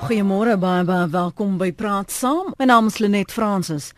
Goeiemôre baie baie welkom by Praat Saam. My naam is Lenet Fransis.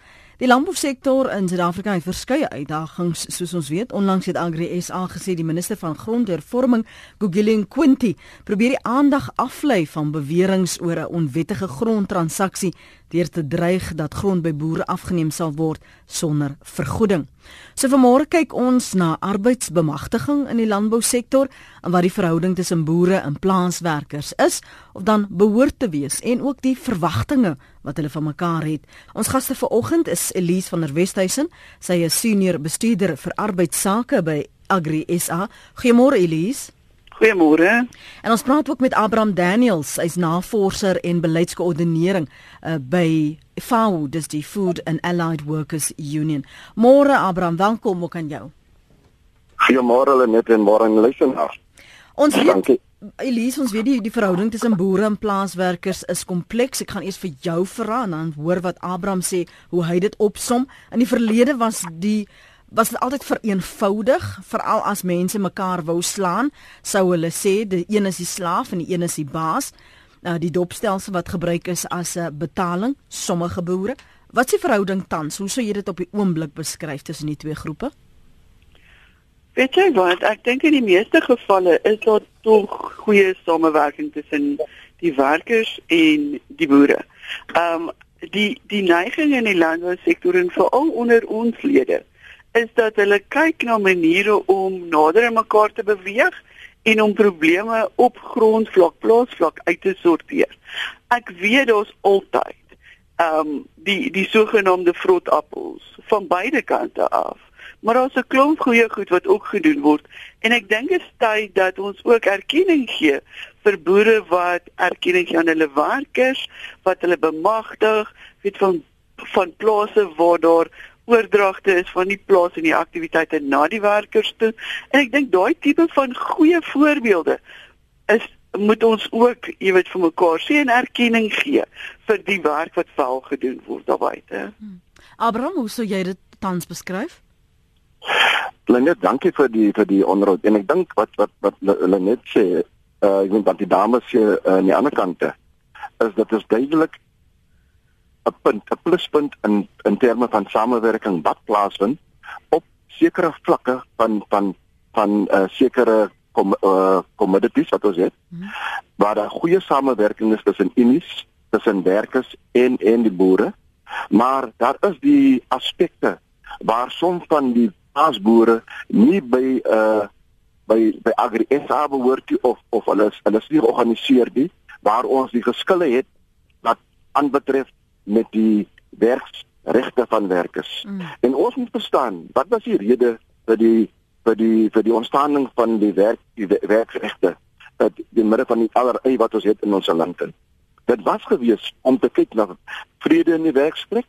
Die landbousektor in Suid-Afrika het verskeie uitdagings, soos ons weet. Onlangs het Agri SA gesê die minister van grondhervorming, Gugilin Quinty, probeer die aandag aflei van beweringe oor 'n onwettige grondtransaksie deur te dreig dat grond by boere afgeneem sal word sonder vergoeding. So vanmôre kyk ons na arbeidsbemagtiging in die landbousektor en wat die verhouding tussen boere en plaaswerkers is of dan behoort te wees en ook die verwagtinge wat hulle van mekaar het. Ons gaste vanoggend is Elise van der Westhuizen, sy is senior bestuurder vir arbeidsake by Agri SA. Goeiemôre Elise. Goeiemôre. En ons praat ook met Abraham Daniels, hy's navorser en beleidskoördinering uh, by FAO, dis die Food and Allied Workers Union. Môre Abraham, welkom ook aan jou. Goeiemôre hulle net en môre aan luisteraars. Ons weet Elise, ons weet die, die verhouding tussen boere en plaaswerkers is kompleks. Ek gaan eers vir jou vra en dan hoor wat Abraham sê hoe hy dit opsom. In die verlede was die was dit altyd vereenvoudig, veral as mense mekaar wou slaan, sou hulle sê die een is die slaaf en die een is die baas. Nou die dopstelsel wat gebruik is as 'n betaling sommige boere. Wat is die verhouding tans? Hoe sou jy dit op die oomblik beskryf tussen die twee groepe? Weet jy wat, ek dink in die meeste gevalle is daar tog goeie samewerking tussen die werkers en die boere. Ehm um, die die neiging in die landbousektor en veral onder ons lede is dat hulle kyk na maniere om nader aan mekaar te beweeg en om probleme op grondvlak, plaasvlak uit te sorteer. Ek weet daar's altyd ehm um, die die sogenaamde vrotappels van beide kante af. Maar daar's 'n klomp goeie goed wat ook gedoen word en ek dink dit is tyd dat ons ook erkenning gee vir boere wat erkenning gee aan hulle werkers, wat hulle bemagtig, weet van van plase waar daar oordragte is van die plaas en die aktiwiteite na die werkers toe. En ek dink daai tipe van goeie voorbeelde is moet ons ook, jy weet, vir mekaar sien en erkenning gee vir die werk wat wel gedoen word daar buite. Hmm. Abraham, hoe sou jy dit tans beskryf? Lenet, dankie vir die vir die onderhoud. En ek dink wat wat wat hulle net sê, uh ek weet dat die dames hier uh, aan die ander kante is dat dit duidelik 'n punt, 'n pluspunt in in terme van samewerking wat plaasvind op sekere vlakke van van van uh, sekere kom uh, commodities wat ons het. Hmm. Waar daar goeie samewerking is tussen unies, tussen werkers en en die boere. Maar daar is die aspekte waar som van die plaasboere nie by uh by by Agri SA behoort nie of of hulle hulle is nie georganiseer nie waar ons die geskille het wat aanbetref met die werksregte van werkers. Mm. En ons moet verstaan, wat was die rede vir die vir die vir die ontstaaning van die werk die werksregte dat die middel van die allerlei wat ons het in ons land. Dit was gewees om te kyk na vrede in die werksplek,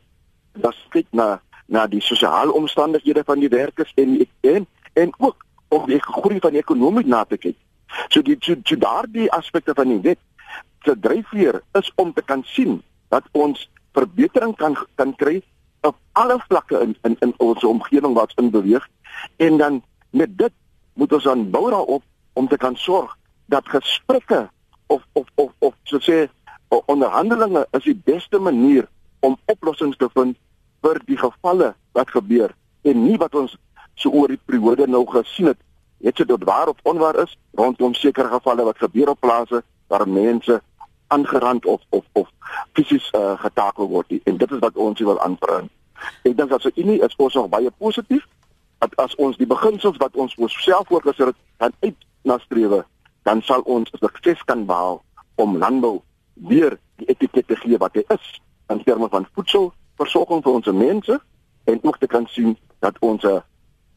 dat kyk na na die sosiale omstandighede van die werkers en en en ook om die groei van die ekonomie na te kyk. So die so, so daardie aspekte van die wet se dryfveer is om te kan sien dat ons verbetering kan kan kry op alle vlakke in in in ons omgewing wat in beweeg. En dan met dit moet ons dan bou daarop om te kan sorg dat gesprekke of of of of so sê onderhandelinge is die beste manier om oplossings te vind vir die gevalle wat gebeur en nie wat ons so oor die periode nou gesien het het dit waar of onwaar is rondom sekere gevalle wat gebeur op plase waar mense aangerand of of of fisies uh, getakel word nie. en dit is wat ons wil aanbring. Ek dink as 'n unie is ons nog baie positief dat as ons die beginsels wat ons vir self voorgesit het dan uit na strewe, dan sal ons sukses kan behaal om landbou weer die etiket te gee wat hy is in terme van voedselversorging vir ons mense en ook te kan sien dat ons 'n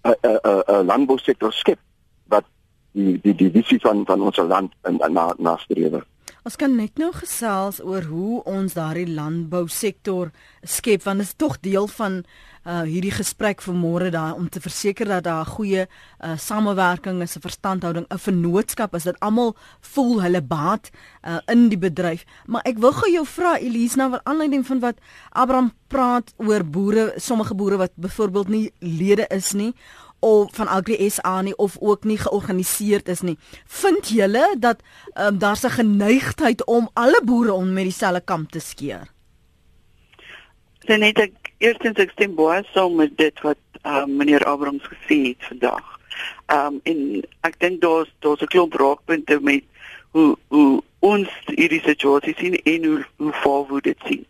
'n 'n 'n landbousektor skep wat die die die visie van van ons land in na na strewe. Ons kan net nou gesels oor hoe ons daardie landbousektor skep want dit is tog deel van uh hierdie gesprek vanmôre daar om te verseker dat daar 'n goeie uh samewerking is, 'n verstandhouding, 'n vennootskap is dat almal voel hulle baat uh in die bedryf. Maar ek wil gou jou vra Elise nou wat aanleiding van wat Abraham praat oor boere, sommige boere wat byvoorbeeld nie lede is nie of van Agri SA nie of ook nie georganiseerd is nie. Vind julle dat um, daar 'n geneigtheid om alle boere om met dieselfde kamp te skeer? Dan net ek eerstens ek stem baie saam met dit wat um, meneer Abrams gesê het vandag. Ehm um, en ek dink daar's daar's 'n klomp raakpunte met hoe hoe ons hierdie situasie sien en hoe hoe volg dit sien.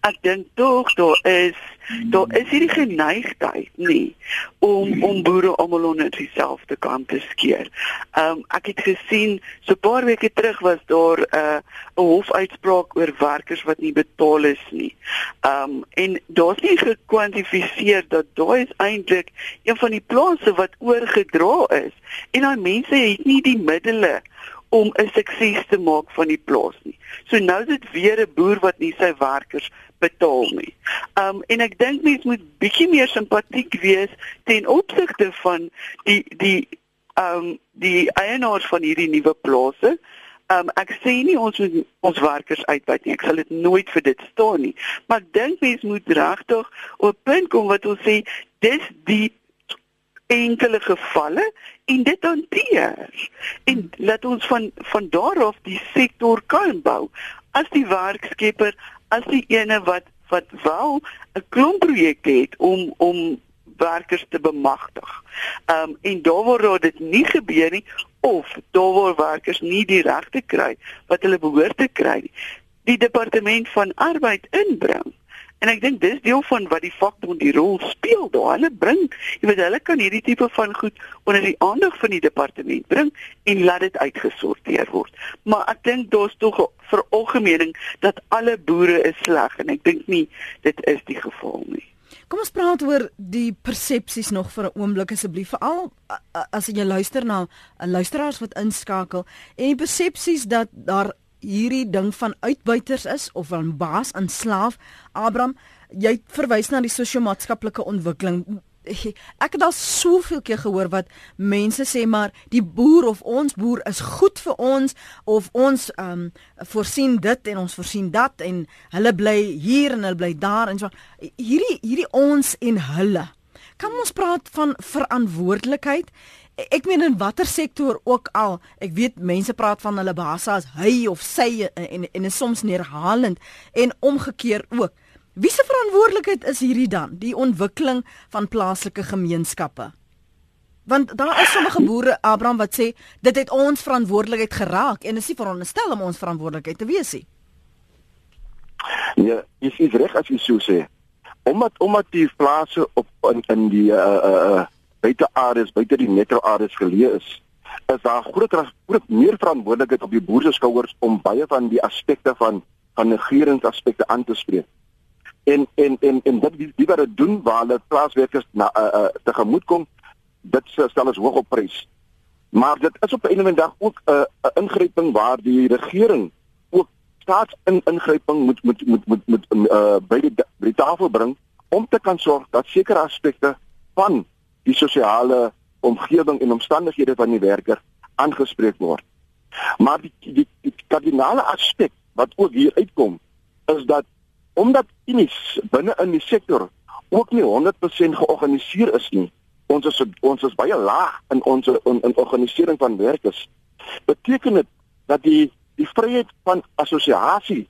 Ek dink tog daar is daar is hierdie geneigtheid nie om om boere almal onder dieselfde kamp te skeer. Ehm um, ek het gesien so 'n paar weke terug was daar 'n uh, 'n hofuitspraak oor werkers wat nie betaal is nie. Ehm um, en daar's nie gekwantifiseer dat daai is eintlik een van die plase wat oorgedra is en daai mense het nie die middele om 'n sukses te maak van die plaas nie. So nou is dit weer 'n boer wat nie sy werkers betaal nie. Um en ek dink mense moet bietjie meer simpatiek wees ten opsigte van die die um die eienaars van hierdie nuwe plase. Um ek sê nie ons moet ons werkers uitbuit nie. Ek sal dit nooit vir dit staan nie. Maar ek dink mense moet regtig op 'n punt kom wat ons sê dis die enkele gevalle en dit hanteer. En laat ons van van daar af die sektor kan bou. As die werkskepper, as die ene wat wat wel 'n klomp projekte het om om werkers te bemagtig. Ehm um, en daar waar dit nie gebeur nie of daar waar werkers nie die regte kry wat hulle behoort te kry nie. Die departement van arbeid inbring En ek dink dis deel van wat die vakbond die rol speel daar. Hulle bring, jy weet hulle kan hierdie tipe van goed onder die aandag van die departement bring en laat dit uitgesorteer word. Maar ek dink daar's tog 'n veralgemening dat alle boere is sleg en ek dink nie dit is die geval nie. Kom ons praat oor die persepsies nog vir 'n oomblik asseblief veral as jy luister na luisteraars wat inskakel en die persepsies dat daar hierdie ding van uitbuiters is of van baas en slaaf. Abraham, jy verwys na die sosio-maatskaplike ontwikkeling. Ek het al soveel keer gehoor wat mense sê maar die boer of ons boer is goed vir ons of ons ehm um, voorsien dit en ons voorsien dat en hulle bly hier en hulle bly daar en so hierdie hierdie ons en hulle. Kan ons praat van verantwoordelikheid ek meen in watter sektor ook al ek weet mense praat van hulle baas as hy of sy en en, en is soms neerhalend en omgekeer ook. Wie se verantwoordelikheid is hierdie dan die ontwikkeling van plaaslike gemeenskappe? Want daar is sommige boere Abraham wat sê dit het ons verantwoordelikheid geraak en is nie veronderstel om ons verantwoordelikheid te wees nie. Ja jy is reg as jy so sê. Omdat omdat die plase op in, in die uh uh buite areas, buite die metro areas geleë is, is daar groter groot meer verantwoordelikheid op die boere se skouers om baie van die aspekte van van negeringsaspekte aan te spreek. En en en en dit wie, wie wat dit doen waar hulle plaaswerkers na uh, uh, tegemoet kom, dit stel ons hoog op prys. Maar dit is op 'n van die dag ook 'n uh, 'n ingryping waar die regering ook staatsin ingryping moet moet moet moet moet uh, by die by die tafel bring om te kan sorg dat sekere aspekte van die sosiale omgewing en omstandighede van die werker aangespreek word. Maar die die, die kardinale aspek wat ook hier uitkom is dat omdat unies binne in die sektor ook nie 100% georganiseer is nie. Ons is ons is baie laag in ons in, in organisering van werkers. Beteken dit dat die die vryheid van assosiasie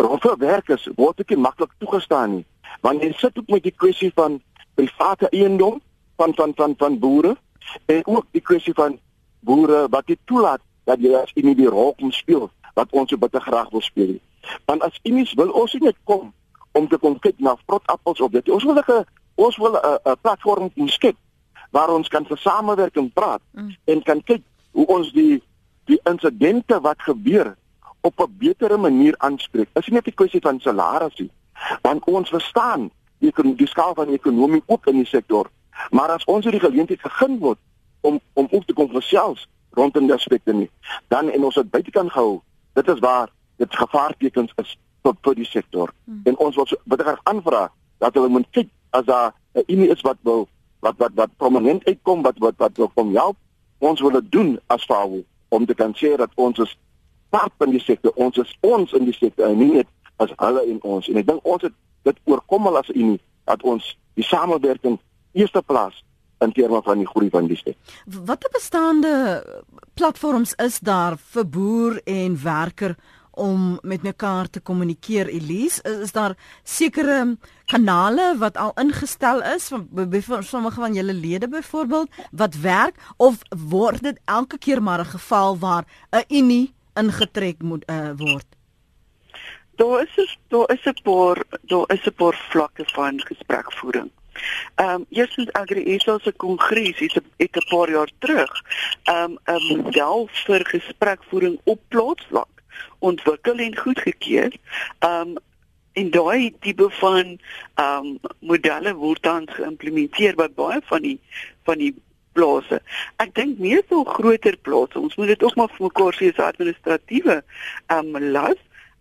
vir werkers word ook nie maklik toegestaan nie. Want jy sit ook met die kwessie van private eiendom van van van van boere en ook die kwessie van boere wat dit toelaat dat jy as in die rol kom speel wat ons so bitter graag wil speel. Want as iemand wil ons net kom om te kom kyk na vrotappels op dit. Ons wil 'n ons wil 'n platform skep waar ons kan saamwerk en praat mm. en kan kyk hoe ons die die insidente wat gebeur op 'n betere manier aanspreek. Dit is nie net 'n kwessie van salarisse want ons verstaan die die skaal van die ekonomie ook in die sektor Maar as ons hierdie geleentheid gegeen word om om ook te kom gesels rondom die aspekte nie, dan en ons het buitekant gehou. Dit is waar dit gevaartekens is vir vir die sektor. Hmm. En ons wil so baie graag aanvra dat hulle moet kyk as daar 'n iemand is wat wil wat wat wat prominent uitkom wat wat wat wil kom help. Ons wil dit doen as FAO om te kan sê dat ons is part van die sektor. Ons is ons in die sektor en nie net as hulle in ons. En ek dink ons het dit oorkom al as 'n unie dat ons die samewerking eerste plaas in terme van die groei van die stad. Watter bestaande platforms is daar vir boer en werker om met mekaar te kommunikeer Elise? Is, is daar sekere kanale wat al ingestel is? Van vir sommige van julle lede byvoorbeeld wat werk of word dit elke keer maar 'n geval waar 'n unie ingetrek moet uh, word? Daar is daar is 'n paar daar is 'n paar vlakke van gesprekvoering Ehm um, eerstens Agri-SA se kongres het 'n paar jaar terug ehm um, 'n model vir gesprekvoering op plaatsvlak ontwikkel en goedgekeur. Ehm um, en daai tipe van ehm um, modelle word dan geïmplementeer by baie van die van die plase. Ek dink meestal groter plase. Ons moet dit ook maar vir mekaar sê as administratiewe ehm um, las.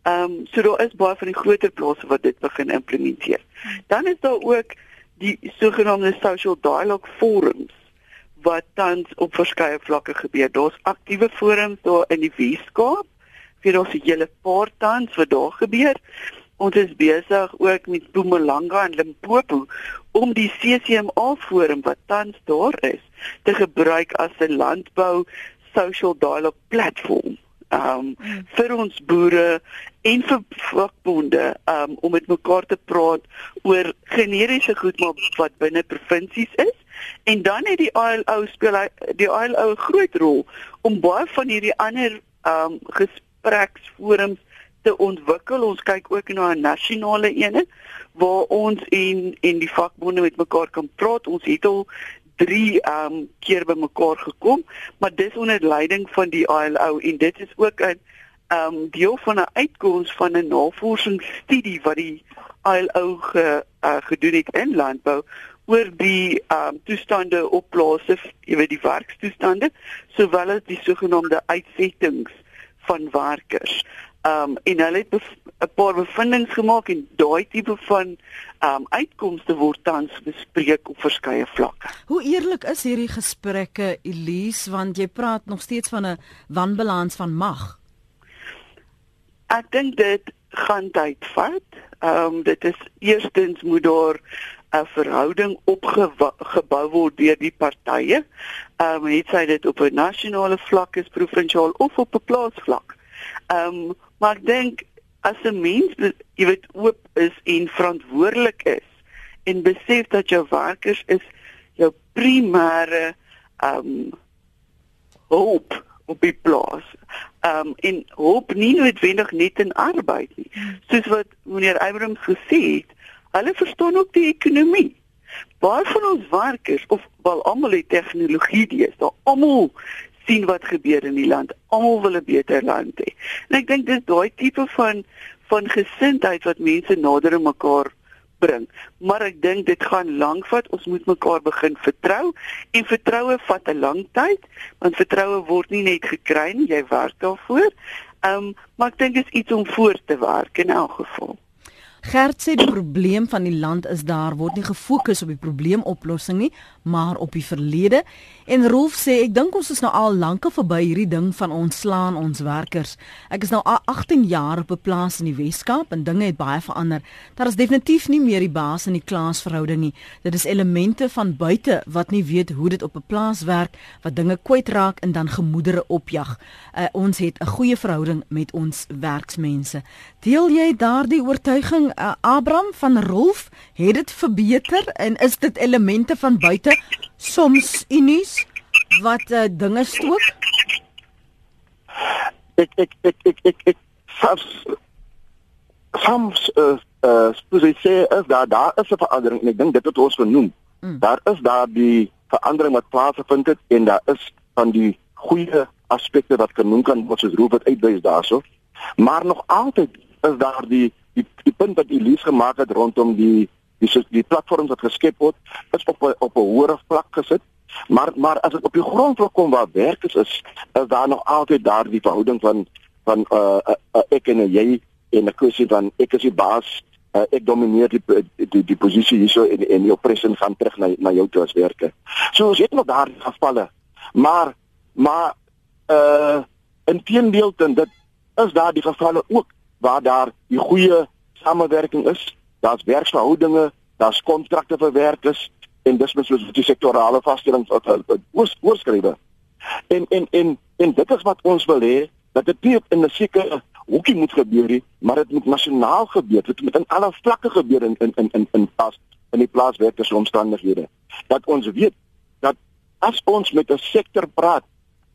Ehm um, so daar is baie van die groter plase wat dit begin implementeer. Dan is daar ook die sogenaamde social dialogue forums wat tans op verskeie vlakke gebeur. Daar's aktiewe forums daar in die Weskaap vir ons hele paar tans wat daar gebeur. Ons is besig ook met Mpumalanga en Limpopo om die CCMA forum wat tans daar is te gebruik as 'n landbou social dialogue platform um vir ons boere en vir vakbonde um om met mekaar te praat oor generiese goed maar wat binne provinsies is. En dan het die ILO speel die ILO 'n groot rol om baie van hierdie ander um gespreksforums te ontwikkel. Ons kyk ook na 'n nasionale eenheid waar ons en en die vakbonde met mekaar kan praat. Ons het al drie ehm um, keer bymekaar gekom, maar dis onder leiding van die ILO en dit is ook 'n ehm um, deel van 'n uitkoms van 'n navorsingsstudie wat die ILO ge, uh, gedoen het in landbou oor die ehm um, toestande op plase, jy weet die werkstoestande, sowel as die sogenaamde uitsettings van werkers. Ehm um, en hulle het 'n paar bevindinge gemaak en daai tipe van ehm um, uitkomste word tans bespreek op verskeie vlakke. Hoe eerlik is hierdie gesprekke Elise want jy praat nog steeds van 'n wanbalans van mag. Ek dink dit gaan tyd vat. Ehm um, dit is eerstens moet daar 'n verhouding opgebou word deur die partye. Ehm um, het sy dit op 'n nasionale vlak is provinsiaal of op 'n plaasvlak. Ehm um, Maar ek dink as 'n mens, jy weet, oop is en verantwoordelik is en besef dat jou werkers is jou primêre ehm um, hoop op die plaas. Ehm um, en hoop nie noodwendig net in arbeid nie. Soos wat meneer Abrams gesê het, hulle verstaan ook die ekonomie. Baie van ons werkers of wel almal het tegnologie dies, daar almal sien wat gebeur in die land. Almal wil 'n beter land hê. En ek dink dis daai tipe van van gesindheid wat mense nader aan mekaar bring. Maar ek dink dit gaan lank vat. Ons moet mekaar begin vertrou en vertroue vat 'n lang tyd want vertroue word nie net gekry nie, jy werk daarvoor. Ehm um, maar ek dink dit is iets om voort te werk in elk geval. Gert sê die probleem van die land is daar word nie gefokus op die probleemoplossing nie, maar op die verlede. En Rolf sê ek dink ons is nou al lankal verby hierdie ding van ontslaan ons werkers. Ek is nou 18 jaar op 'n plaas in die Wes-Kaap en dinge het baie verander. Daar is definitief nie meer die baas in die klaasverhouding nie. Dit is elemente van buite wat nie weet hoe dit op 'n plaas werk, wat dinge kwytraak en dan gemoedere opjag. Uh, ons het 'n goeie verhouding met ons werksmense. Deel jy daardie oortuiging uh, Abraham van Rolf het dit verbeter en is dit elemente van buite soms unies wat uh, dinge stook? Ek ek ek ek ek ek soms soms uh, uh spesifiek sê as daar daar is 'n verandering en ek dink dit het ons genoem. Mm. Daar is daar die verandering wat plaasgevind het en daar is van die goeie aspekte wat genoem kan word soos roep wat uitwys daarso. Maar nog altyd is daar die die, die punt wat Elise gemaak het rondom die die die, die platforms wat geskep word is op op 'n hoër vlak gesit. Maar maar as dit op die grond wil kom waar werk is, is daar nog altyd daar die verhouding van van uh, uh, uh ek en jy en 'n kwessie van ek is die baas uh, ek domineer die die die posisie hierso en en die oppressie gaan terug na na jou toe as werker. So ons het nog daar gevalle. Maar maar uh in teendeel dan dit is daar die gevalle ook waar daar die goeie samewerking is. Daar's werksverhoudinge, daar's kontrakte vir werkers en dis mens soos die sektorale vaststellings wat oors oorskrywe. En en en en dit is wat ons wil hê dat dit nie in 'n sekere hoekie moet gebeur nie, maar dit moet nasionaal gebeur. Dit moet in alle vlakke gebeur in in in in in pas in die plaaswerkersomstandighede. Dat ons weet dat as ons met 'n sektor praat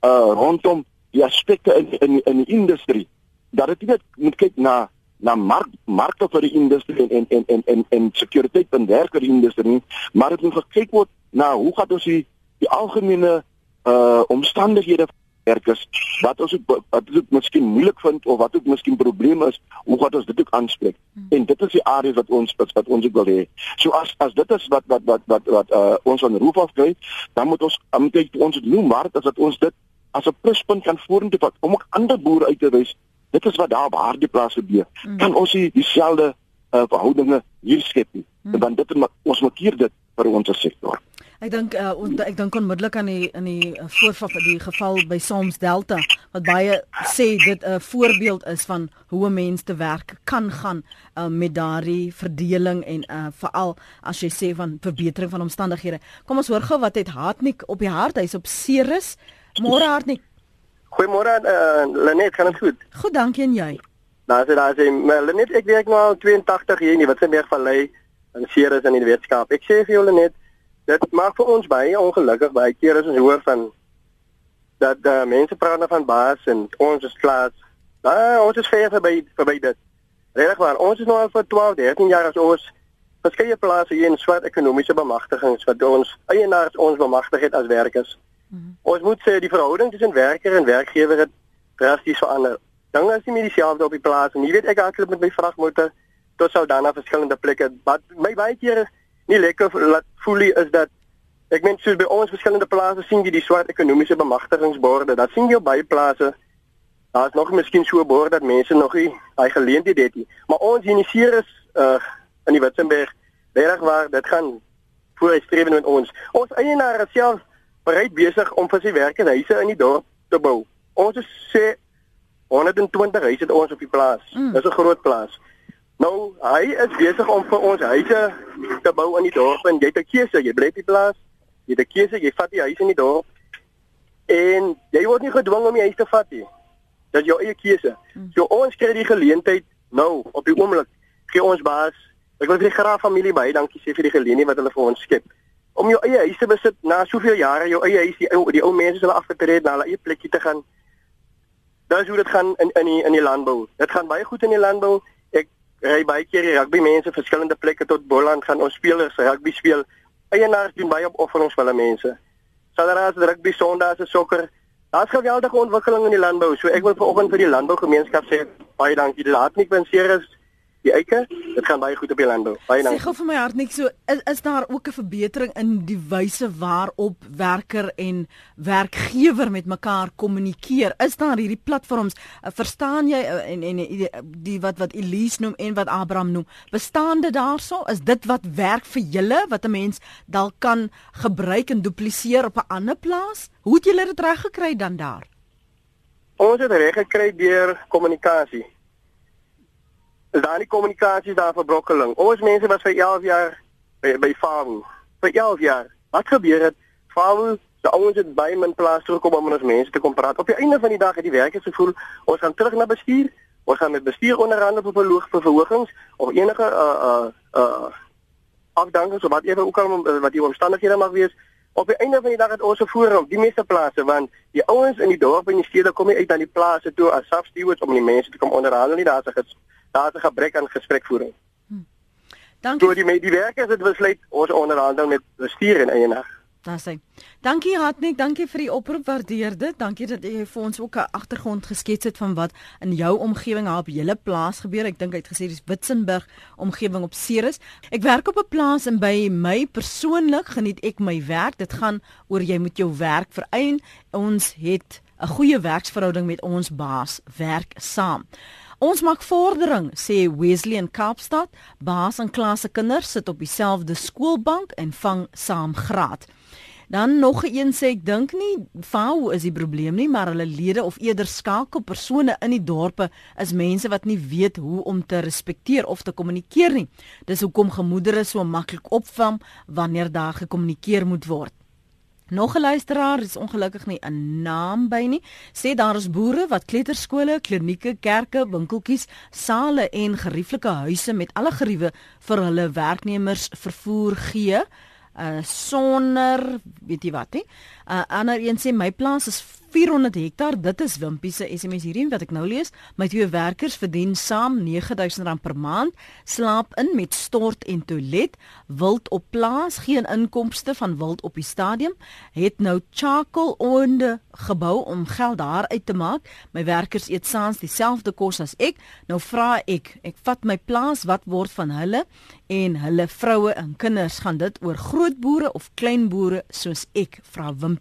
uh rondom die aspekte in in in die industrie, dat dit net moet kyk na na mark markte vir die industrie en en en en en sekuriteit van werk vir die industrie, maar dit moet gekyk word na hoe gaan ons die die algemene uh omstandighede werkers wat ons ook wat dit miskien moeilik vind of wat ook miskien probleme is hoe gaan ons dit ook aanspreek hmm. en dit is die areas wat ons wat, wat ons ook wil hê so as as dit is wat wat wat wat wat uh, ons aan roep afkry dan moet ons moet ek, ons het noem maar dat ons dit as 'n pluspunt kan vorentoe vat om ook ander boere uit te wys dit is wat daar op harde plase gebeur hmm. kan ons hier dieselfde uh, verhoudinge hier skep nie hmm. want dit ons maak hier dit vir ons sektor Ek dink uh, ek dink onmiddellik aan die in die uh, voorval die geval by Sams Delta wat baie sê dit 'n uh, voorbeeld is van hoe 'n mens te werk kan gaan uh, met daardie verdeling en uh, veral as jy sê van verbetering van omstandighede. Kom ons hoor gou wat het Hartnik op die hart. Hy's op Ceres. Môre Hartnik. Goeiemôre uh, Lenet, kan dit goed? Goed, dankie en jy. Nou sê daar sê Lenet, ek werk nou al 82 hier in die Witsenberg Vallei in Ceres in die wetenskap. Ek sê vir jou Lenet dit maak vir ons baie ongelukkig baie keer as ons hoor van dat uh, mense praat nou van baas en ons is klaar. Nou, ons is ver verby verby dit. Reg maar, ons is nou al vir 12, 13 jaar as ons verskeie plase hier in swart ekonomiese bemagtigings wat ons eienaars ons bemagtig het as werkers. Mm. Ons moet sê die verhouding tussen werker en werkgewer het drasties verander. Dan as jy met dieselfde op die plaas en jy weet ek hardloop met my vragmotor tot sou dan na verskillende plekke. Wat my baie keer is nie lekker laat voel nie is dat ek meen soos by ons verskillende plase sien jy die swart ekonomiese bemagtigingsborde. Dat sien jy op baie plase. Daar's nog miskien so 'n bord dat mense nog nie daai geleenthede het nie. Maar ons initieer is uh in die Witzenberg reg waar dit gaan voorstreef met ons. Ons eienaar is self bereid besig om vir sy werkers huise in die dorp te bou. Ons sê 120 huise het ons op die plaas. Mm. Dis 'n groot plaas. Nou, hy is besig om vir ons huise te bou in die dorp en jy het 'n keuse, jy bly op die plaas. Jy het 'n keuse, jy vat die huis in die dorp. En jy word nie gedwing om die huis te vat nie. Dit is jou eie keuse. Hmm. So ons kry die geleentheid nou op die oomblik gee ons baas. Ek wil vir die graaf familie baie dankie sê vir die geleentheid wat hulle vir ons skep. Om jou eie huis te besit na soveel jare, jou eie huis, die ou die ou mense hulle afgetree het na hulle eie plekkie te gaan. Dit is hoe dit gaan in in die in die landbou. Dit gaan baie goed in die landbou ry baie keer die rugby mense verskillende plekke tot Boland gaan ons spelers rugby speel. Eienaars doen baie opofferings vir hulle mense. Saterdae is rugby, Sondae is sokker. Daar's geweldige ontwikkeling in die landbou. So ek wil vanoggend vir die landbougemeenskap sê baie dankie. Laat nie kwenseer is die eike, dit gaan baie goed op die landbou. Baie dankie. Sê gou vir my hart net so, is, is daar ook 'n verbetering in die wyse waarop werker en werkgewer met mekaar kommunikeer? Is daar hierdie platforms, uh, verstaan jy uh, en en die, die wat wat Elise noem en wat Abraham noem, bestaan dit daarso? Is dit wat werk vir julle wat 'n mens dalk kan gebruik en dupliseer op 'n ander plaas? Hoe het julle dit reg gekry dan daar? Ons het reg gekry deur kommunikasie is daar nie kommunikasie daar vir brokkeling. Ons mense was vir 11 jaar by, by Fawu. Vir 11 jaar. Wat gebeur het? Fawu, die ouens het by my plaas toe gekom om met ons mense te kom praat. Op die einde van die dag het die werkers gevoel ons gaan terug na bestuur. Ons gaan met bestuur onderhandel vir verhoog vir verhogings of enige uh uh uh afdankings of wat ewe ook al wat die omstandighede mag wees. Op die einde van die dag het ons gevoer op die meeste plase want die ouens in die dorp en die stede kom nie uit aan die plase toe as substewards om die mense te kom onderhandel nie. Daar's daar's 'n gebrek aan gesprekvoering. Hm. Dankie. So die die werkers het besluit ons onderhandel met bestuur en eienaar. Daar sê. Dankie Hatnik, dankie vir die oproep, waardeer dit. Dankie dat jy vir ons ook 'n agtergrond geskets het van wat in jou omgewing op julle plaas gebeur. Ek dink hy het gesê dis Witzenberg omgewing op Ceres. Ek werk op 'n plaas en by my persoonlik geniet ek my werk. Dit gaan oor jy moet jou werk verein. Ons het 'n goeie werksverhouding met ons baas, werk saam. Ons maak vordering, sê Wesley in Kaapstad. Baas en klasse kinders sit op dieselfde skoolbank en vang saam graad. Dan nog een sê ek dink nie FAO is die probleem nie, maar hulle lede of eerder skakelpersone in die dorpe is mense wat nie weet hoe om te respekteer of te kommunikeer nie. Dis hoekom gemoedere so maklik opvam wanneer daar gekommunikeer moet word. Nog 'n luisteraar is ongelukkig nie 'n naam by nie. Sê daar is boere wat kleuterskole, klinieke, kerke, winkeltjies, sale en gerieflike huise met alle geriewe vir hulle werknemers vervoer gee uh sonder weet jy wat hè. Uh ander een sê my plaas is 400 hektaar. Dit is Wimpie se SMS hierdie wat ek nou lees. My twee werkers verdien saam R9000 per maand, slaap in met stort en toilet, wild op plaas, geen inkomste van wild op die stadium, het nou charcoal onder gebou om geld daar uit te maak. My werkers eet saans dieselfde kos as ek. Nou vra ek, ek vat my plaas, wat word van hulle en hulle vroue en kinders? Gaan dit oor groot boere of klein boere soos ek? Vra Wimpie.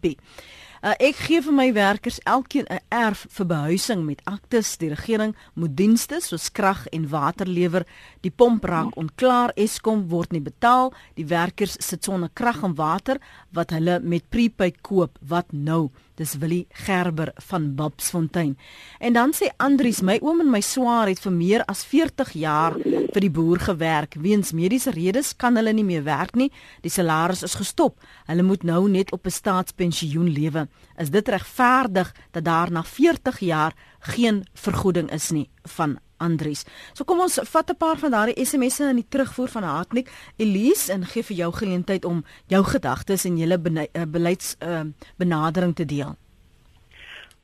Uh, ek gee vir my werkers elkeen 'n erf vir behuising met aktes. Die regering moet dienste soos krag en water lewer. Die pomp raak onklaar. Eskom word nie betaal. Die werkers sit sonder krag en water wat hulle met prepaid koop. Wat nou? Dis Willie Gerber van Babsfontein. En dan sê Andries, my oom en my swaar het vir meer as 40 jaar vir die boer gewerk. Weens mediese redes kan hulle nie meer werk nie. Die salaris is gestop. Hulle moet nou net op 'n staatspensioen lewe. Is dit regverdig dat daar na 40 jaar geen vergoeding is nie van Andries. So kom ons vat 'n paar van daardie SMS'e in die terugvoer van Hartnik Elise en gee vir jou geleentheid om jou gedagtes en julle eh, beleids uh, benadering te deel.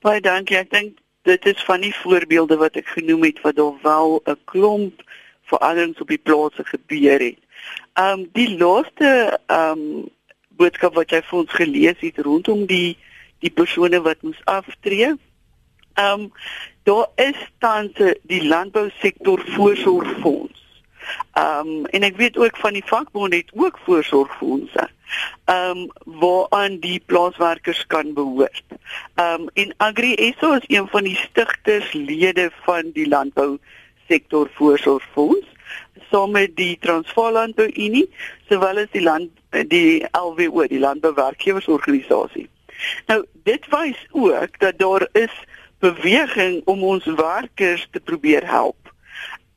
Baie dankie. Ek dink dit is van die voorbeelde wat ek genoem het wat daar wel 'n klomp veranderings op die plase gebeur het. Um die laaste um boodskap wat jy vir ons gelees het rondom die die persone wat moes aftree. Um daar is tans die landbousektor voorsorgfonds. Ehm um, en ek weet ook van die vakbond het ook voorsorgfondse. Ehm um, waaraan die plaaswerkers kan behoort. Ehm um, en Agri SA is een van die stigterslede van die landbousektor voorsorgfonds saam met die Transvaal Landbou Unie sowel as die land die LWO die landbouwerkgewersorganisasie. Nou dit wys ook dat daar is beweging om ons werkers te probeer help.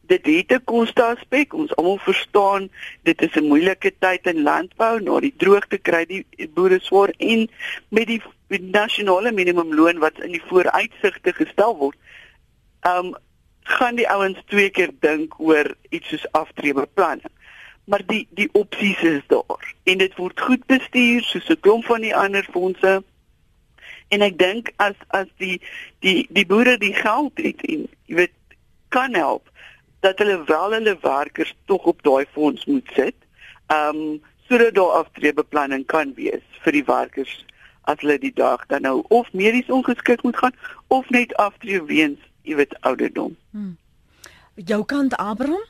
Dit het 'n koste aspek. Ons almal verstaan dit is 'n moeilike tyd in landbou, na die droogte kry die boere swaar en met die, nasionale minimumloon wat in die vooruitsigte gestel word. Um gaan die ouens twee keer dink oor iets soos aftreebeplanning. Maar die die opsies is daar en dit word goed bestuur soos 'n klomp van die ander fondse en ek dink as as die die die boere die geld het en jy weet kan help dat hulle wel hulle werkers tog op daai fonds moet sit. Ehm um, sodat daar aftreebeplanning kan wees vir die werkers as hulle die dag dan nou of medies ongeskik moet gaan of net aftree weens jy weet ouderdom. Hmm. Jou kant Abraham?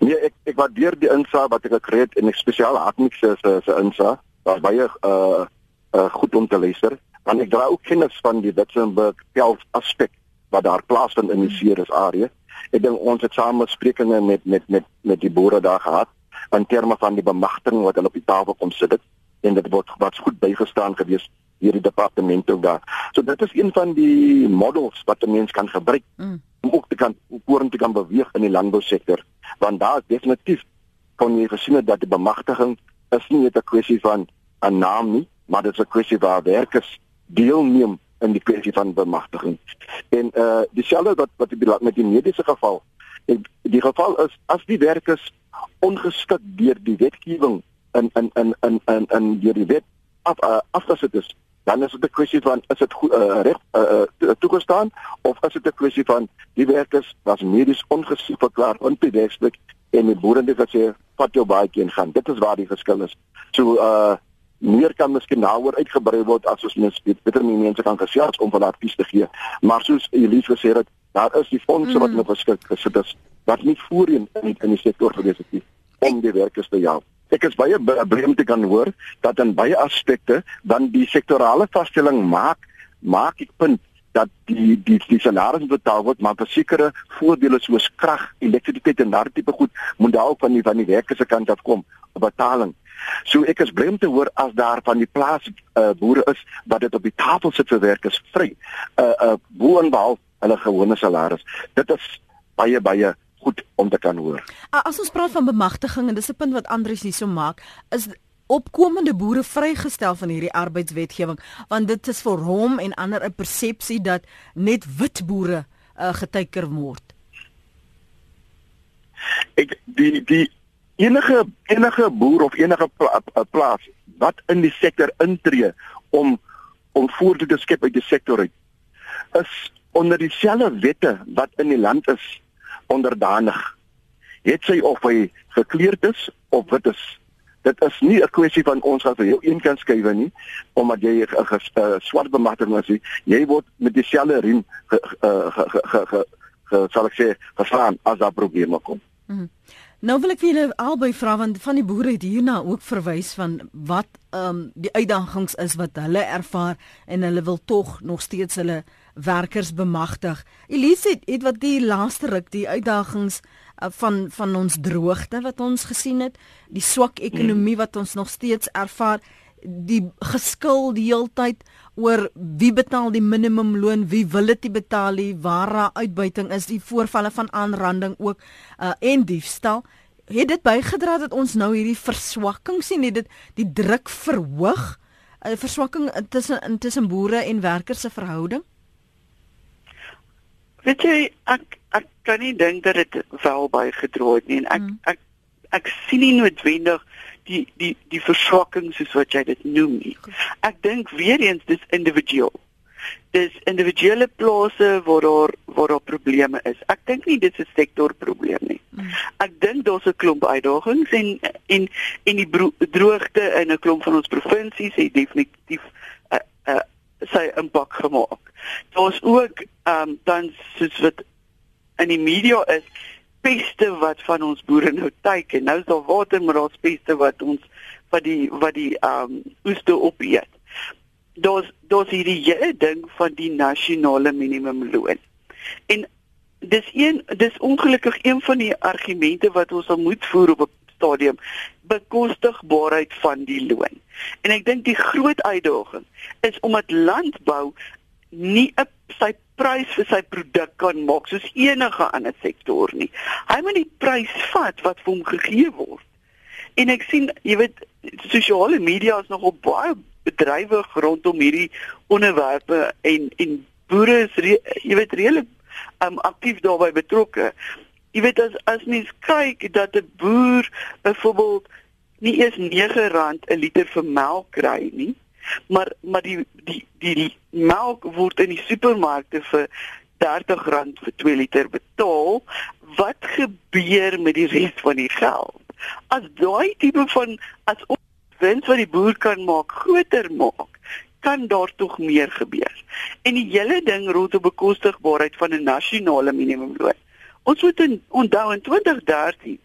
Nee, ek ek waardeer die insaag wat ek gekry het en ek spesiaal hartlik se se insaag. Daar's baie uh uh, goed om te luister want ek dra ook kennis van die Witzenberg pels aspek wat daar plaasvind in die Ceres area. Ek dink ons het saam besprekings met met met met die boere daar gehad in terme van die bemagtiging wat hulle op die tafel kom sit en dit word wat goed bygestaan gewees hier die departement ook daar. So dit is een van die models wat 'n mens kan gebruik mm. om ook te kan vorentoe te kan beweeg in die landbousektor want daar is definitief kon jy gesien het dat die bemagtiging is nie net 'n kwessie van 'n naam nie, maar dit is 'n kwessie waar werkers deelneem in die kwessie van bemagtiging. En uh dieselfde wat wat die met die mediese geval. En die geval is as die werkers ongeskik deur die wetgewing in in in in in in deur die wet af uh, afgesit is, dan is dit 'n kwessie van is dit uh, reg uh, toegestaan of is dit 'n kwessie van die werkers was medies ongeskik verklaar onbewuslik en die boere het gesê vat jou baadjie en gaan. Dit is waar die verskil is. So uh meer kan miskien daaroor uitgebrei word as ons mens beter nie mense kan gesels om van advies te gee. Maar soos Elise gesê het, daar is die fondse wat nog beskik gesit is wat nie voorheen in in die sektor gewees het nie om die werkers te help. Ek is baie beleefd te kan hoor dat in baie aspekte dan die sektorale vaststelling maak maak ek punt dat die die die salaris betaal word maar versekerde voordele soos krag, elektrisiteit en daardie tipe goed moet daar ook van die van die werkers se kant af kom betaling. So ek is bly om te hoor as daar van die plaas uh, boere is wat dit op die tafel sit vir werkers vry. Uh uh boonbehalf hulle gewone salaris. Dit is baie baie goed om te kan hoor. As ons praat van bemagtiging en dis 'n punt wat Andries hierso maak, is opkomende boere vrygestel van hierdie arbeidswetgewing want dit is vir hom en ander 'n persepsie dat net wit boere uh, geteiker word. Ek die die enige enige boer of enige pla, plaas wat in die sektor intree om om voordeel te skep uit die sektor uit is onder dieselfde wette wat in die land is onderdanig. Het sy of hy gekleurd is of wit is dit is nie 'n kwessie van ons gaan vir jou een kan skuif nie omdat jy 'n swart bemagtiging is jy word met dieselfde riem ge, ge, ge, ge, ge, ge, sal ek sê geslaan as daar probleme kom. Mm -hmm. Nou wil ek vir julle albei vra want van die boere het hierna ook verwys van wat ehm um, die uitdagings is wat hulle ervaar en hulle wil tog nog steeds hulle werkers bemagtig. Elise het, het wat die laaste ruk die uitdagings uh, van van ons droogte wat ons gesien het, die swak ekonomie wat ons nog steeds ervaar, die geskil die heeltyd oor wie betaal die minimumloon, wie wil dit betaal, nie, waar daar uitbuiting is, die voorvalle van aanranding ook uh, en diefstal het dit bygedra dat ons nou hierdie verswakking sien, het dit die druk verhoog, 'n uh, verswakking tussen tussen boere en werkers se verhouding? Weet jy ek ek kan nie dink dat dit wel gedrooi het nie en ek mm. ek ek sien nie noodwendig die die die verswakking soos wat jy dit noem nie. Ek dink weer eens dis individueel. Dis individuele plase waar daar waar daar probleme is. Ek dink nie dit is 'n sektorprobleem nie. Mm. Ek dink daar's 'n klomp uitdagings en en en die droogte in 'n klomp van ons provinsies het definitief 'n uh, uh, sy impak gemaak. Daar's ook ehm um, dan soos wat in die media is peste wat van ons boere nou teiken. Nou is daar water maar daar's peste wat ons wat die wat die ehm um, oeste opeet. Daar's daar's hierdie hele ding van die nasionale minimumloon. En dis een dis ongelukkig een van die argumente wat ons al moet voer op 'n stadium bekostigbaarheid van die loon. En ek dink die groot uitdaging is omdat landbou nie 'n sy prys vir sy produk kan maak soos enige ander sektor nie. Hy moet die prys vat wat vir hom gegee word. En ek sien, jy weet, sosiale media is nog op baie bedrywe rondom hierdie onderwerpe en en boere is re, jy weet redelik um, aktief daarbey betrokke. Jy weet as as mens kyk dat 'n boer byvoorbeeld nie eers R9 'n liter vir melk kry nie, maar maar die die die melk word in die supermarkte vir R30 vir 2 liter betaal, wat gebeur met die res van die geld? As daai tipe van as wins wat die boer kan maak groter maak, kan daar tog meer gebeur. En die hele ding rondom bekostigbaarheid van 'n nasionale minimumloon Ons moet in, onthou in 2013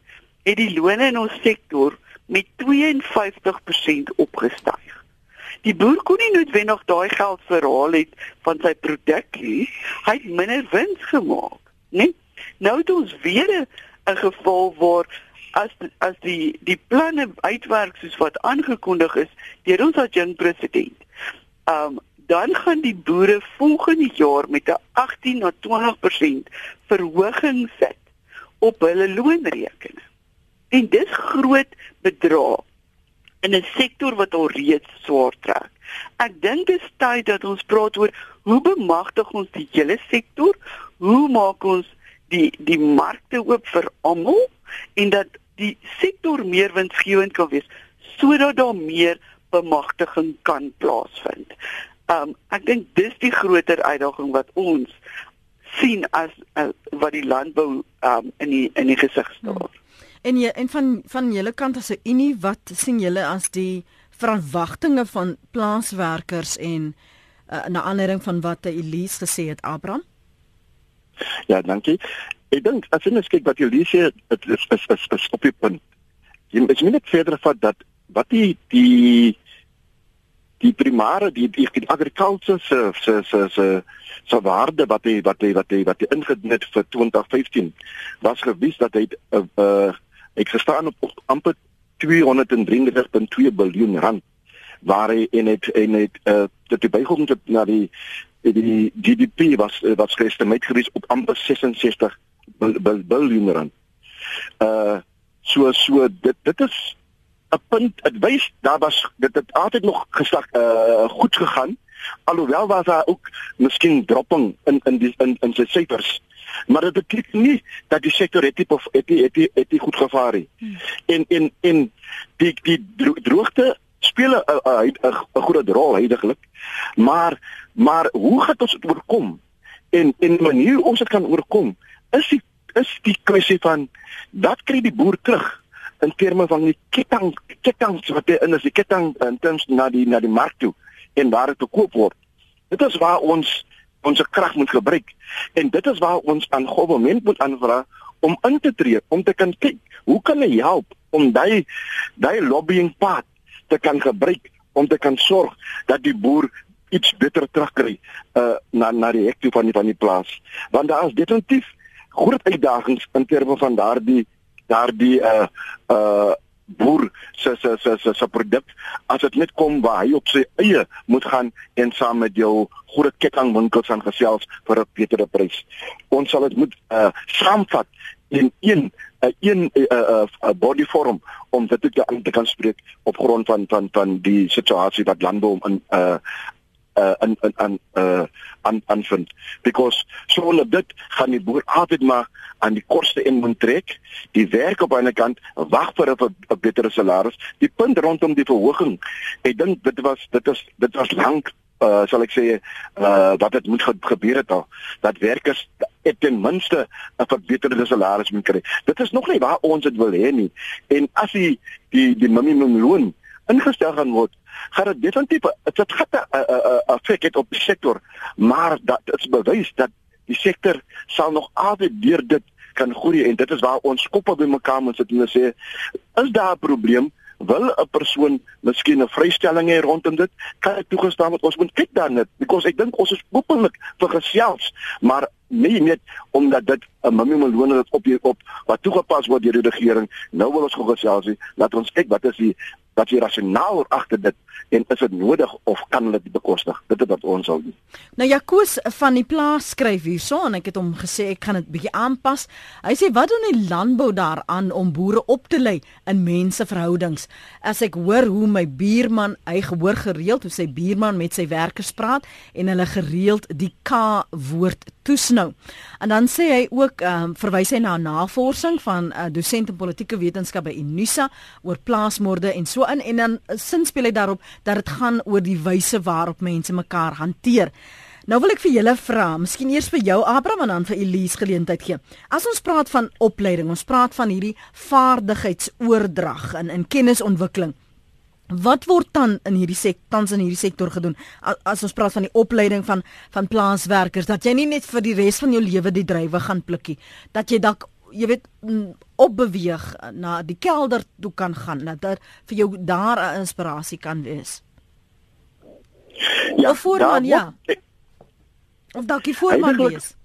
het die lone in ons sektor met 52% opgestyg. Die boer kon nie noodwendig daai geld verhaal het van sy produk nie. Hy het minder wins gemaak, né? Nou het ons weer 'n geval waar as as die die planne uitwerk soos wat aangekondig is deur ons adjunkt president. Um dan gaan die boere volgende jaar met 'n 18 na 20% verhoging sit op hulle loonrekening. En dis groot bedrag in 'n sektor wat al reeds swaar trek. Ek dink dit is tyd dat ons praat oor hoe bemagtig ons die hele sektor? Hoe maak ons die die markte oop vir almal en dat die sektor meer winsgewend kan wees sodat daar meer bemagtiging kan plaasvind. Um ek dink dis die groter uitdaging wat ons sien as uh, wat die landbou um in die in die gesig staar. Hmm. En jy en van van julle kant as 'n unie wat sien julle as die verwagtinge van plaaswerkers en uh, na aanleiding van wat Elise gesê het Abraham? Ja, dankie. Ek dink as jy net kyk wat Elise dit is is is, is op die punt. Jy moet net verder vat dat wat die die die primêre die die, die agrikultuur se se se se se waarde wat hy wat hy wat hy wat hy ingedien het vir 2015 was gewys dat hy 'n uh, uh, ek gestaan op amper 233.2 miljard rand waar hy in het en het uh, dit bygekom het na die die GDP was was geestimeer gewees op amper 66 miljard rand. Uh so so dit dit is 'n punt dit wys daar was dit het altyd nog geslag uh goed gegaan alhoewel was daar ook miskien dropping in in die in in sy syfers maar dit beteken nie dat die sektor het tipe of het het het, het goed gevaar nie hmm. en en en die die droogte speel 'n 'n groot rol heidaglik maar maar hoe gaan ons dit oorkom en en manier ons dit kan oorkom is die is die kwessie van dat kry die boer terug in terme van die ketting ketting wat in is die ketting in terms na die na die mark toe en waar dit te koop word. Dit is waar ons ons krag moet gebruik en dit is waar ons aan government moet aanvra om in te tree om te kan kyk hoe kan hy help om daai daai lobbying pad te kan gebruik om te kan sorg dat die boer iets beter terugkry uh na na die hektie van die van die plaas. Want daar is definitief groot uitdagings in terme van daardie daardie uh uh boer se se se se se produk as dit net kom waar hy op sy eie moet gaan en saam met jou groot kettingwinkels aan gesels vir 'n betere prys. Ons sal dit moet uh saamvat in een uh, een uh, uh, uh, body forum om dit te te kan spreek op grond van van van die situasie wat landbou in uh uh aan aan uh aan aan vind because sonder dit gaan die boer altyd maar aan die koste in moet trek die werk op 'n ander kant wag vir 'n beter salaris. Die punt rondom die verhoging ek dink dit was dit is dit was lank uh sal ek sê uh wat dit moet gebeur het al dat werkers ten minste 'n verbeterde salaris moet kry. Dit is nog nie waar ons dit wil hê nie. En as die die die minimumloon ingestel gaan word gaan dit definitief dit gaan 'n effek hê op die sektor maar dat dit is bewys dat die sektor sal nog altyd deur dit kan groei en dit is waar ons koppe bymekaar moet sit en sê is daar 'n probleem? Wil 'n persoon miskien 'n vrystelling hê rondom dit? Kan ek toegestaan word? Ons moet kyk daarna because ek dink ons is openlik vir gesels maar nie net omdat dit 'n minimum loon wat op op wat toegepas word deur die regering. Nou wil ons gou gesels laat ons kyk wat is die wat jy rasionaal agter dit en is dit nodig of kan hulle dit bekostig? Dit is wat ons sal doen. Nou Jakoos van die plaas skryf hierso en ek het hom gesê ek gaan dit bietjie aanpas. Hy sê wat doen die landbou daaraan om boere op te lei in menseverhoudings as ek hoor hoe my buurman hy gehoor gereeld hoe sy buurman met sy werkers praat en hulle gereeld die k woord toesnou en dan sê hy ook um, verwys hy na navorsing van 'n uh, dosent in politieke wetenskap by Unisa oor plaasmoorde en so in en dan uh, sin speel hy daarop dat dit gaan oor die wyse waarop mense mekaar hanteer. Nou wil ek vir julle vra, miskien eers vir jou Abraham en dan vir Elise geleentheid gee. As ons praat van opleiding, ons praat van hierdie vaardigheidsoordrag en in kennisontwikkeling. Wat word dan in hierdie sektor tans in hierdie sektor gedoen? As ons praat van die opleiding van van plaaswerkers dat jy nie net vir die res van jou lewe die drywe gaan plukkie, dat jy dalk jy weet opbeweeg na die kelder toe kan gaan, dat daar vir jou daar 'n inspirasie kan wees. Ja, of voorman, ja. Of dalk die voorman wees.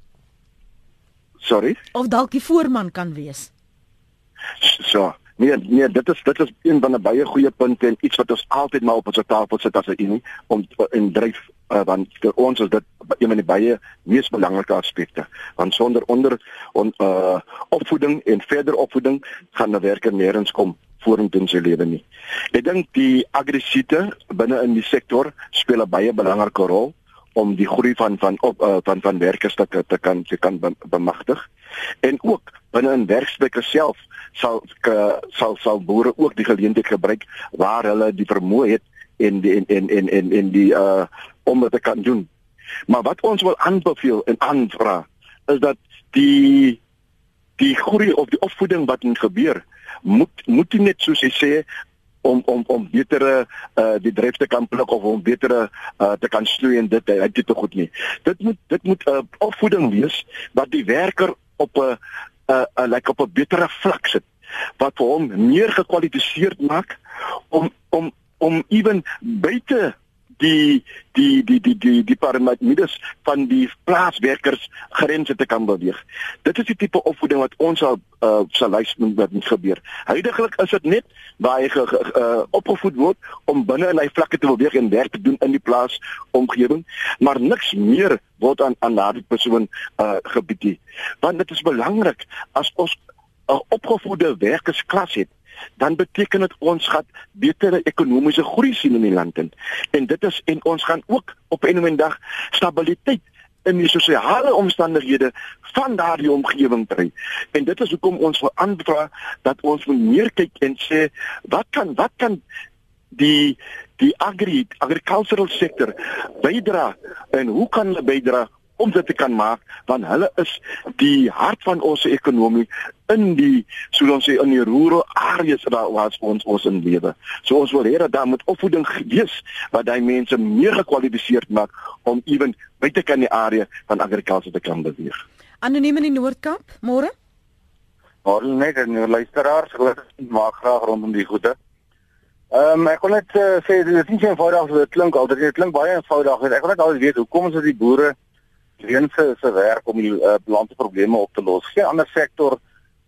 Sorry. Of dalk die voorman kan wees. So. Nee, nee, dit is dit is een van 'n baie goeie punte en iets wat ons altyd maar op ons tafel sit as 'n unie om en dryf uh, want vir ons is dit een van die baie mees belangrike aspekte. Want sonder onder on, uh, opvoeding en verder opvoeding gaan 'n werker nêrens kom vorentoe in sy lewe nie. Ek dink die aggressiete binne in die sektor speel 'n baie belangrike rol om die groei van van op uh, van van werkers te te kan te kan bemagtig en ook binne in werksplekke self sal sal sal boere ook die geleentheid gebruik waar hulle die vermoë het en die en en en en, en die uh om dit te kan doen. Maar wat ons wil aanbeveel en aanvra is dat die die groei of die opvoeding wat moet gebeur moet moet nie net soos jy sê om om om betere uh die dryf te kan pluk of om betere uh te kan snoei en dit uit te goed nie. Dit moet dit moet 'n uh, opvoeding wees wat die werker op 'n 'n 'n like op 'n betere vlak sit wat vir hom meer gekwalifiseerd maak om om om ewen buite die die die die die die piramides van die plaaswerkers grense te kan beweeg. Dit is die tipe opvoeding wat ons sal uh, sal lys moet wat moet gebeur. Huidigelik is dit net waar hy ge, ge, uh, opgevoed word om binne in hy vlakke te beweeg en werk te doen in die plaas omgewing, maar niks meer word aan aan daardie persoon uh, gebied nie. Want dit is belangrik as ons 'n opgevoede werkersklas het dan beteken dit ons gaan betere ekonomiese groei sien in die land in. En dit is en ons gaan ook op 'n oomblik dag stabiliteit in die sosiale omstandighede van daardie omgewing kry. En dit is hoekom ons wil aanvra dat ons moet meer kyk en sê wat kan wat kan die die agri agricultural sektor bydra en hoe kan hulle bydra om dit te kan maak want hulle is die hart van ons ekonomie in die so ons sê in die rural areas waar waar ons ons in lewe. So ons wil hê dat daar moet opvoeding wees wat daai mense meer gekwalifiseerd maak om ewen buite kan die area van agrikultuur te kan beweeg. Anoniem in die Noord-Kaap, môre? Môre net en nou luisteraars, ek maak graag rondom die goede. Ehm um, ek wil net uh, sê dit is nie so eenvoudig as dit klink altyd. Dit klink baie eenvoudig. Ek wil net al weet hoekom is dit die boere alleen se se werk om die uh, landse probleme op te los. Geen ander sektor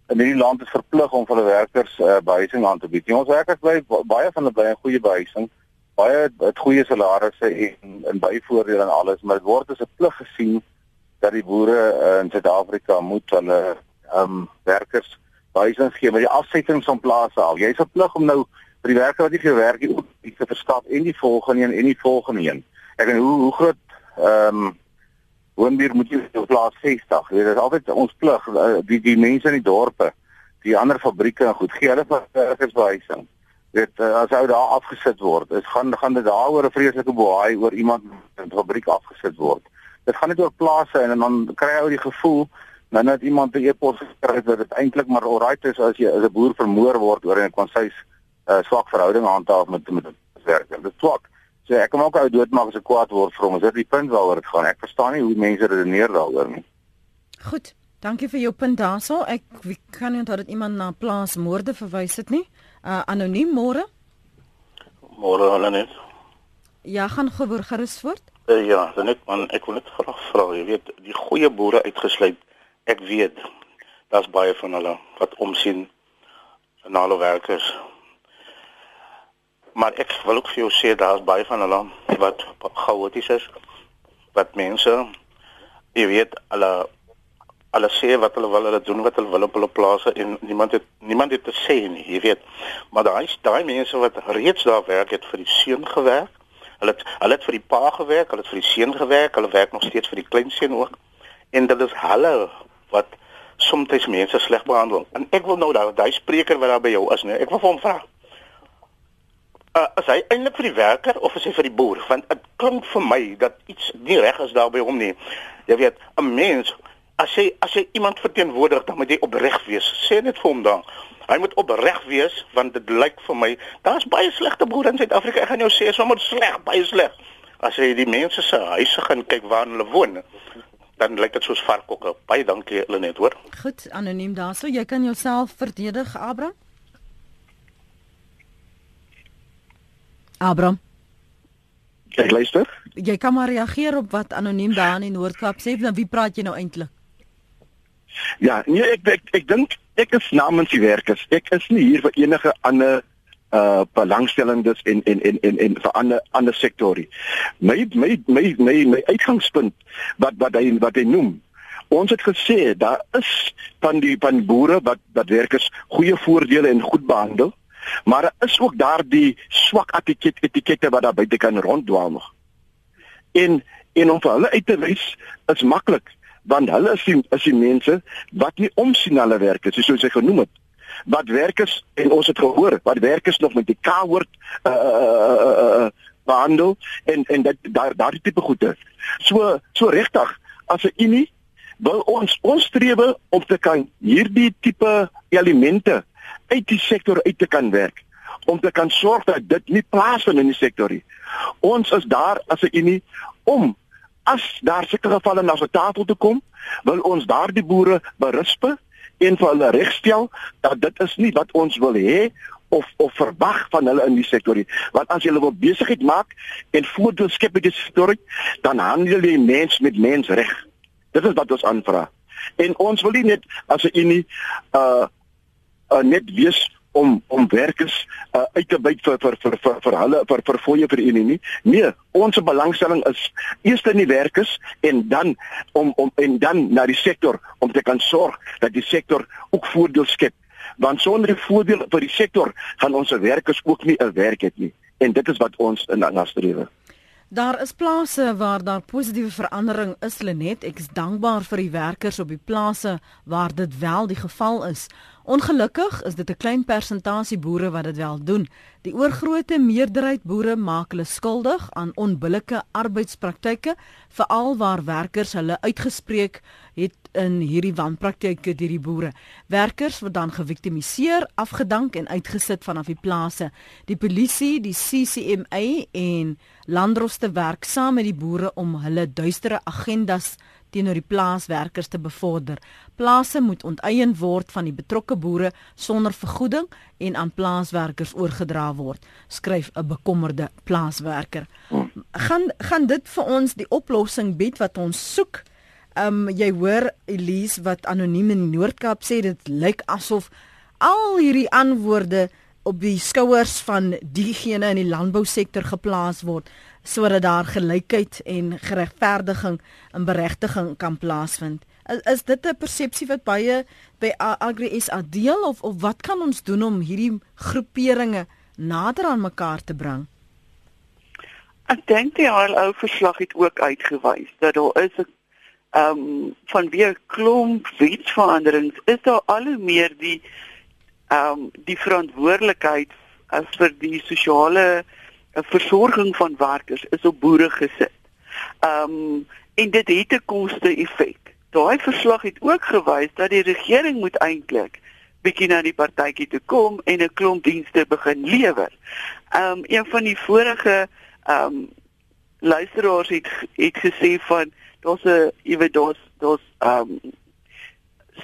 in hierdie land is verplig om vir hulle werkers uh, behuising aan te bied. Ons werkers bly baie van hulle bly in goeie behuising, baie het goeie salarisse en en byvoordele en alles, maar dit word as 'n plig gesien dat die boere uh, in Suid-Afrika moet hulle ehm um, werkers behuising gee met die afsettings van plase af. Jy is verplig om nou vir die werker wat nie gewerk het om te verskaf en die volgende een en die volgende een. Ek en hoe hoe groot ehm um, woonbuur moet jy op plaas 60. Dit is altyd ons plig eh, die die mense in die dorpe, die ander fabrieke en goed gee hulle verhuising. Dit eh, as ou daar afgesit word, dit gaan gaan dit daaroor 'n vreeslike boei oor iemand in 'n fabriek afgesit word. Dit gaan net oor plase en, en dan kry jy ou die gevoel nou net iemand 'n e-pos gekry dat dit eintlik maar alright is as jy as 'n boer vermoor word oor 'n konsys uh, swak verhouding handhaaf met met werkers. Dit swak. So ek kom ook ou doodmaak as ek kwaad word vir hom. Is dit die punt waaroor dit gaan? Ek verstaan nie hoe mense redeneer daaroor nie. Goed. Dankie vir jou punt daarso. Ek kan nie onthou dat iemand na plaasmoorde verwys het nie. Uh anoniem môre. Môre hulle net. Ja, gaan gehoor gerus voort. Uh, ja, dan net man, ek wil net vra vra, jy weet, die goeie boere uitgesluit. Ek weet daar's baie van hulle wat omsien na hulle werkers maar ek wil ook vir jou sê daar's baie van hulle wat chaoties is wat mense jy weet hulle hulle sê wat hulle wil hulle doen wat hulle wil op hulle plase en niemand het niemand het te sê nie jy weet. Maar daai daai mense wat reeds daar werk het vir die seun gewerk hulle het hulle het vir die pa gewerk hulle het vir die seun gewerk hulle werk nog steeds vir die kleinseun ook. En dit is hulle wat soms mense sleg behandel. En ek wil nou daai spreker wat daar by jou is nee ek wil vir hom vra uh, is hy eintlik vir die werker of is hy vir die boer? Want dit klink vir my dat iets nie reg is daar by hom nie. Jy weet, 'n mens as hy as hy iemand verteenwoordig, dan moet hy opreg wees. Sê net vir hom dan. Hy moet opreg wees want dit lyk vir my daar's baie slegte boere in Suid-Afrika. Ek gaan jou sê sommer sleg, baie sleg. As jy die mense se huise gaan kyk waar hulle woon, dan lyk dit soos varkokke. Baie dankie Lenet, hoor. Goed, anoniem daarso. Jy kan jouself verdedig, Abraham. Abraham. Ek luister. Jy kan maar reageer op wat anoniem daar in Noord-Kaap sê, dan wie praat jy nou eintlik? Ja, nee, ek ek ek dink ek is namens die werkers. Ek is nie hier vir enige ander uh belangstellendes en en en en en vir ander ander sektore. My my my my my uitgangspunt wat wat hy wat hy noem. Ons het gesê daar is van die van boere wat wat werkers goeie voordele en goed behandel. Maar daar is ook daardie swak etiket etikette wat daar buite kan ronddwaal. En en om vir hulle uit te wys is maklik want hulle is die, is die mense wat nie omsien hulle werk is soos hy genoem het wat werkers en ons het gehoor wat werkers nog met die K-woord uh, uh, uh, uh, behandel en en dat daar daardie tipe goede so so regtig as 'n unie wil ons ons strewe om te kan hierdie tipe elemente uit die sektor uit te kan werk om te kan sorg dat dit nie plaasvind in die sektor nie. Ons is daar as 'n unie om as daar sekere gevalle na so tafel toe kom, wil ons daardie boere berisp en vir hulle regstel dat dit is nie wat ons wil hê of of verwag van hulle in die sektor nie. Want as jy hulle wil besigheid maak en voordeel skep met die sektor, dan handel jy mens met mens reg. Dit is wat ons aanvra. En ons wil nie net as 'n unie uh, uh net wees om om werkers uh, uit te byt vir vir vir vir, vir hulle vir vir fooie vir unie nie. Nee, ons belangstelling is eers in die werkers en dan om om en dan na die sektor om te kan sorg dat die sektor ook voordeel skep. Want sonder die voordeel vir die sektor gaan ons werkers ook nie 'n werk hê nie. En dit is wat ons in nastrewe. Daar is plase waar daar positiewe verandering is, Lenet. Ek is dankbaar vir die werkers op die plase waar dit wel die geval is. Ongelukkig is dit 'n klein persentasie boere wat dit wel doen. Die oorgrootste meerderheid boere maak hulle skuldig aan onbillike arbeidspraktyke, veral waar werkers hulle uitgespreek het in hierdie wanpraktyke deur die boere. Werkers word dan geviktimiseer, afgedank en uitgesit vanaf die plase. Die polisie, die CCMA en Landroste werk saam met die boere om hulle duistere agendas teenoor die plaaswerkers te bevorder. Plase moet onteien word van die betrokke boere sonder vergoeding en aan plaaswerkers oorgedra word, skryf 'n bekommerde plaaswerker. Gaan gaan dit vir ons die oplossing bied wat ons soek? Ehm um, jy hoor Elise wat anoniem in die Noord-Kaap sê dit lyk asof al hierdie antwoorde op die skouers van diegene in die landbousektor geplaas word sodat daar gelykheid en geregverdiging en beregting kan plaasvind. Is, is dit 'n persepsie wat baie by Agri SA deel of of wat kan ons doen om hierdie groeperinge nader aan mekaar te bring? Ek dink die ou verslag het ook uitgewys dat daar is 'n ehm um, van weer klomp wetsveranderings is daar al hoe meer die ehm um, die verantwoordelikheid uh, vir die sosiale 'n versorging van werkers is op boere gesit. Ehm um, en dit het 'n koste-effek. Daai verslag het ook gewys dat die regering moet eintlik bietjie na die partytjie toe kom en 'n klomp dienste begin lewer. Ehm um, een van die vorige ehm um, luisteraars het het gesê van daar's 'n jy weet daar's daar's ehm um,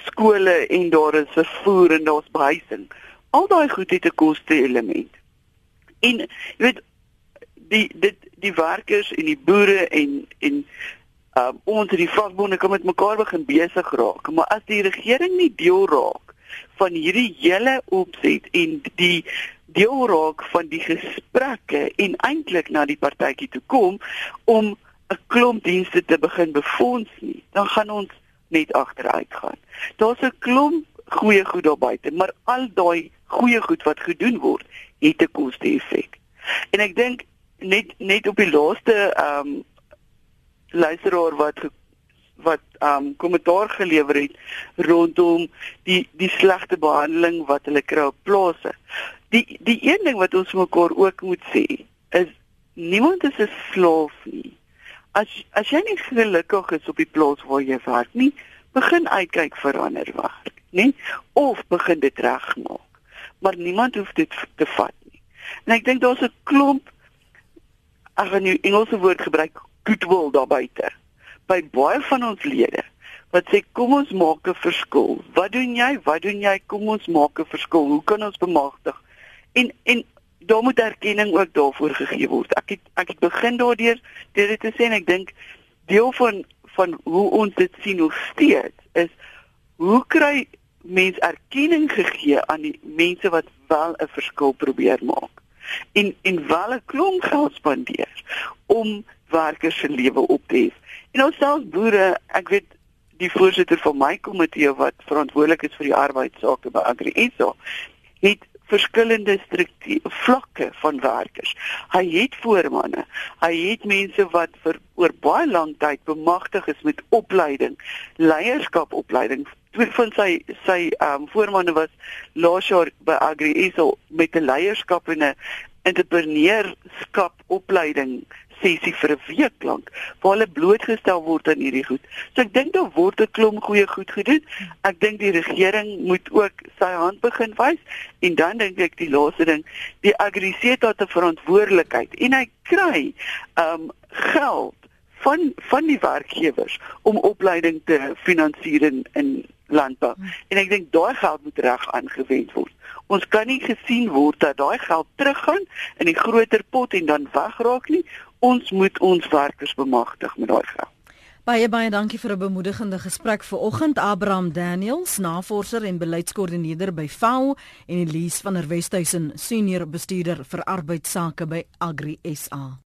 skole en daar is vervoer en daar's behuising. Al daai goed het 'n koste element. En jy weet die dit die werkers en die boere en en um, ons die vakbonde kan met mekaar begin besig raak maar as die regering nie deel raak van hierdie hele opset en die deel raak van die gesprekke en eintlik na die partytjie toe kom om 'n klomp dienste te begin befonds nie dan gaan ons net agteruit gaan daar's 'n klomp goeie goed daar buite maar al daai goeie goed wat gedoen word het 'n koste effek en ek dink net net op die laaste ehm um, luisteraar wat wat ehm um, kommentaar gelewer het rondom die die slegte behandeling wat hulle kry op plase. Die die een ding wat ons mekaar ook moet sê is niemand is 'n slaaf nie. As as jy nie gelukkig is op die plaas waar jy werk nie, begin uitkyk vir ander werk, nê? Of begin dit regmaak. Maar niemand hoef dit te vat nie. En ek dink daar's 'n klomp ek gaan nou Engelse woord gebruik goodwill daar buite by baie van ons lede wat sê kom ons maak 'n verskil. Wat doen jy? Wat doen jy? Kom ons maak 'n verskil. Hoe kan ons bemagtig? En en daar moet erkenning ook daarvoor gegee word. Ek het ek het begin daardeur dit te sê en ek dink deel van van hoe ons dit sien nog steeds is hoe kry mens erkenning gegee aan die mense wat wel 'n verskil probeer maak en en wel 'n klomp geld spandeer om werkers se lewe op te hef. En ons self boere, ek weet die voorsitter van my komitee wat verantwoordelik is vir die arbeidsake by AgriSA, het verskillende vlakke van werkers. Hy het voormanne. Hy het mense wat vir oor baie lank tyd bemagtig is met opleiding, leierskapopleiding. Twee van sy sy ehm um, voormanne was laas jaar by AgriSA met 'n leierskap en 'n entrepreneurskap opleiding sessie vir 'n week lank waar hulle blootgestel word aan hierdie goed. So ek dink daar word 'n klomp goeie goed gedoen. Ek dink die regering moet ook sy hand begin wys en dan dink ek die laaste ding, die agriseta het 'n verantwoordelikheid en hy kry um geld van van die werkgewers om opleiding te finansier in, in landbou. En ek dink daai geld moet reg aangewend word. Ons kan nie gesien word dat daai geld teruggaan in die groter pot en dan wegraak nie. Ons moet ons werkers bemagtig met daai geld. Baie baie dankie vir 'n bemoedigende gesprek vanoggend Abraham Daniels, navorser en beleidskoördineerder by FAO en Elise van der Westhuizen, senior bestuurder vir arbeidsake by Agri SA.